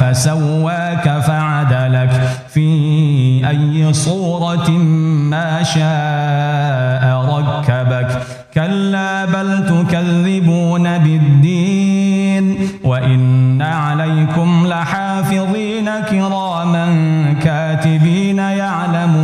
فسواك فعدلك في أي صورة ما شاء ركبك. كلا بل تكذبون بالدين وإن عليكم لحافظين كراما كاتبين يعلمون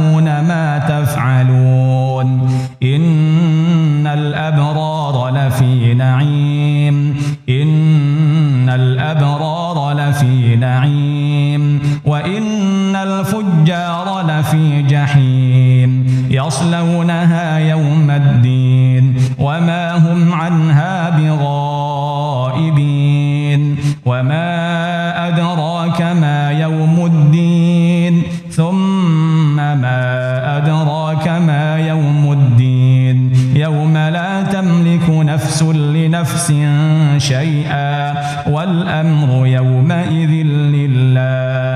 يصلونها يوم الدين وما هم عنها بغائبين وما أدراك ما يوم الدين ثم ما أدراك ما يوم الدين يوم لا تملك نفس لنفس شيئا والأمر يومئذ لله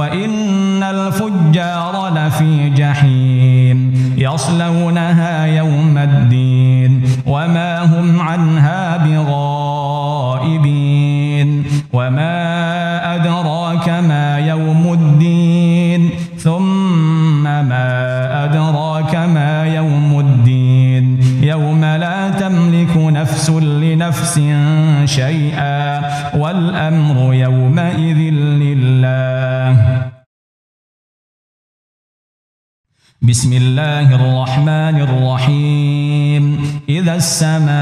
وإن الفجار لفي جحيم يصلونها يوم الدين وما هم عنها بغائبين وما أدراك ما يوم الدين ثم ما أدراك ما يوم الدين يوم لا تملك نفس لنفس شيئا والأمر بسم الله الرحمن الرحيم. إذا السماء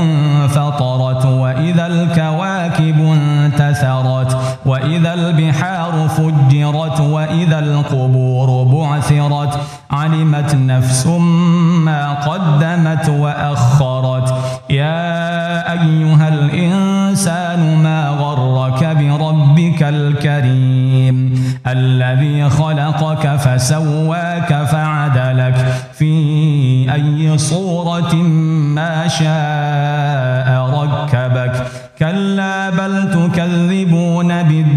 انفطرت وإذا الكواكب انتثرت وإذا البحار فجرت وإذا القبور بعثرت علمت نفس فسواك فعدلك في أي صورة ما شاء ركبك. كلا بل تكذبون بالدين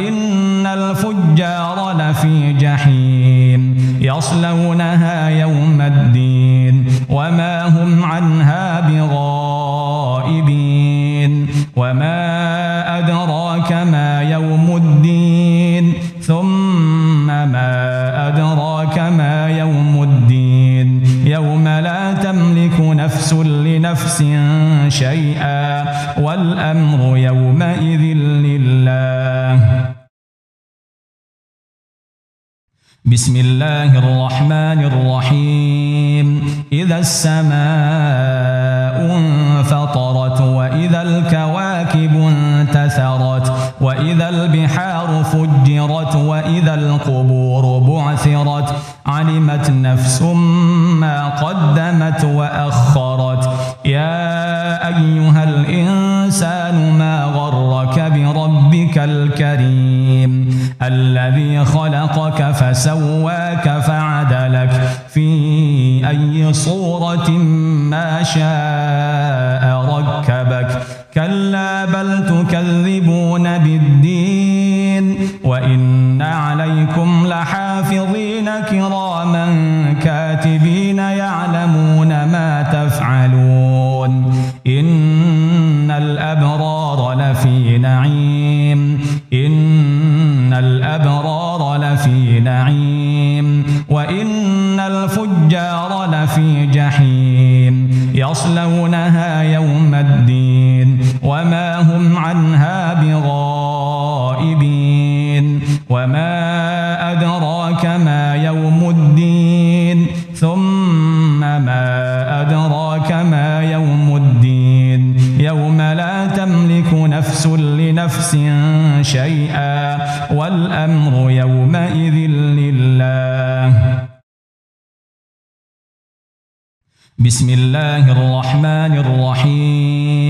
وإن الفجار لفي جحيم. يصلونها بسم الله الرحمن الرحيم. إذا السماء انفطرت وإذا الكواكب انتثرت وإذا البحار فجرت وإذا القبور بعثرت علمت نفس ما قدمت وأخرت. فسواك فعدلك في أي صورة ما شاء. وما هم عنها بغائبين وما أدراك ما يوم الدين ثم ما أدراك ما يوم الدين يوم لا تملك نفس لنفس شيئا والأمر يومئذ لله. بسم الله الرحمن الرحيم.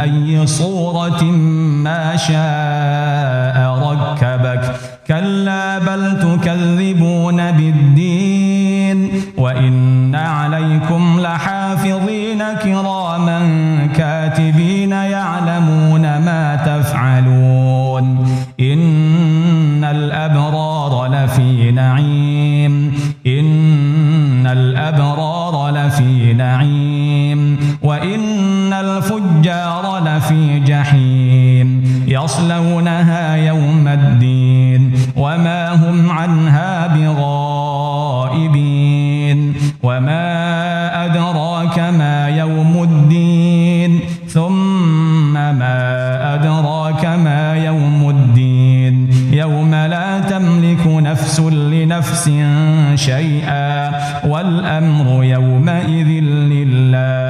أي صورة ما شاء ركبك. كلا بل تكذبون بالدين. وإن عليكم لحافظين كراما كاتبين. لفي جحيم يصلونها يوم الدين وما هم عنها بغائبين وما أدراك ما يوم الدين ثم ما أدراك ما يوم الدين يوم لا تملك نفس لنفس شيئا والأمر يومئذ لله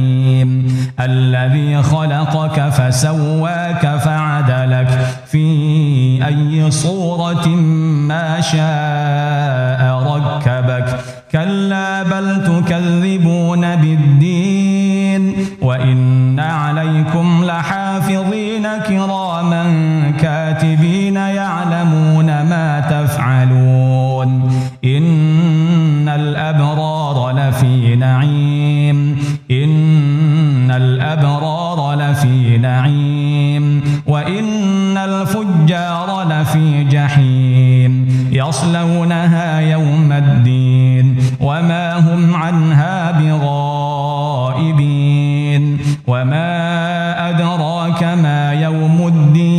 فسواك فعدلك في أي صورة ما شاء ركبك. كلا بل تكذبون بالدين وإن عليكم لحافظين كراما كاتبين يعلمون ما تفعلون. إن الأبرار لفي نعيم. إن الأبرار نعيم وإن الفجار لفي جحيم. يصلونها يوم الدين. وما هم عنها بغائبين. وما أدراك ما يوم الدين.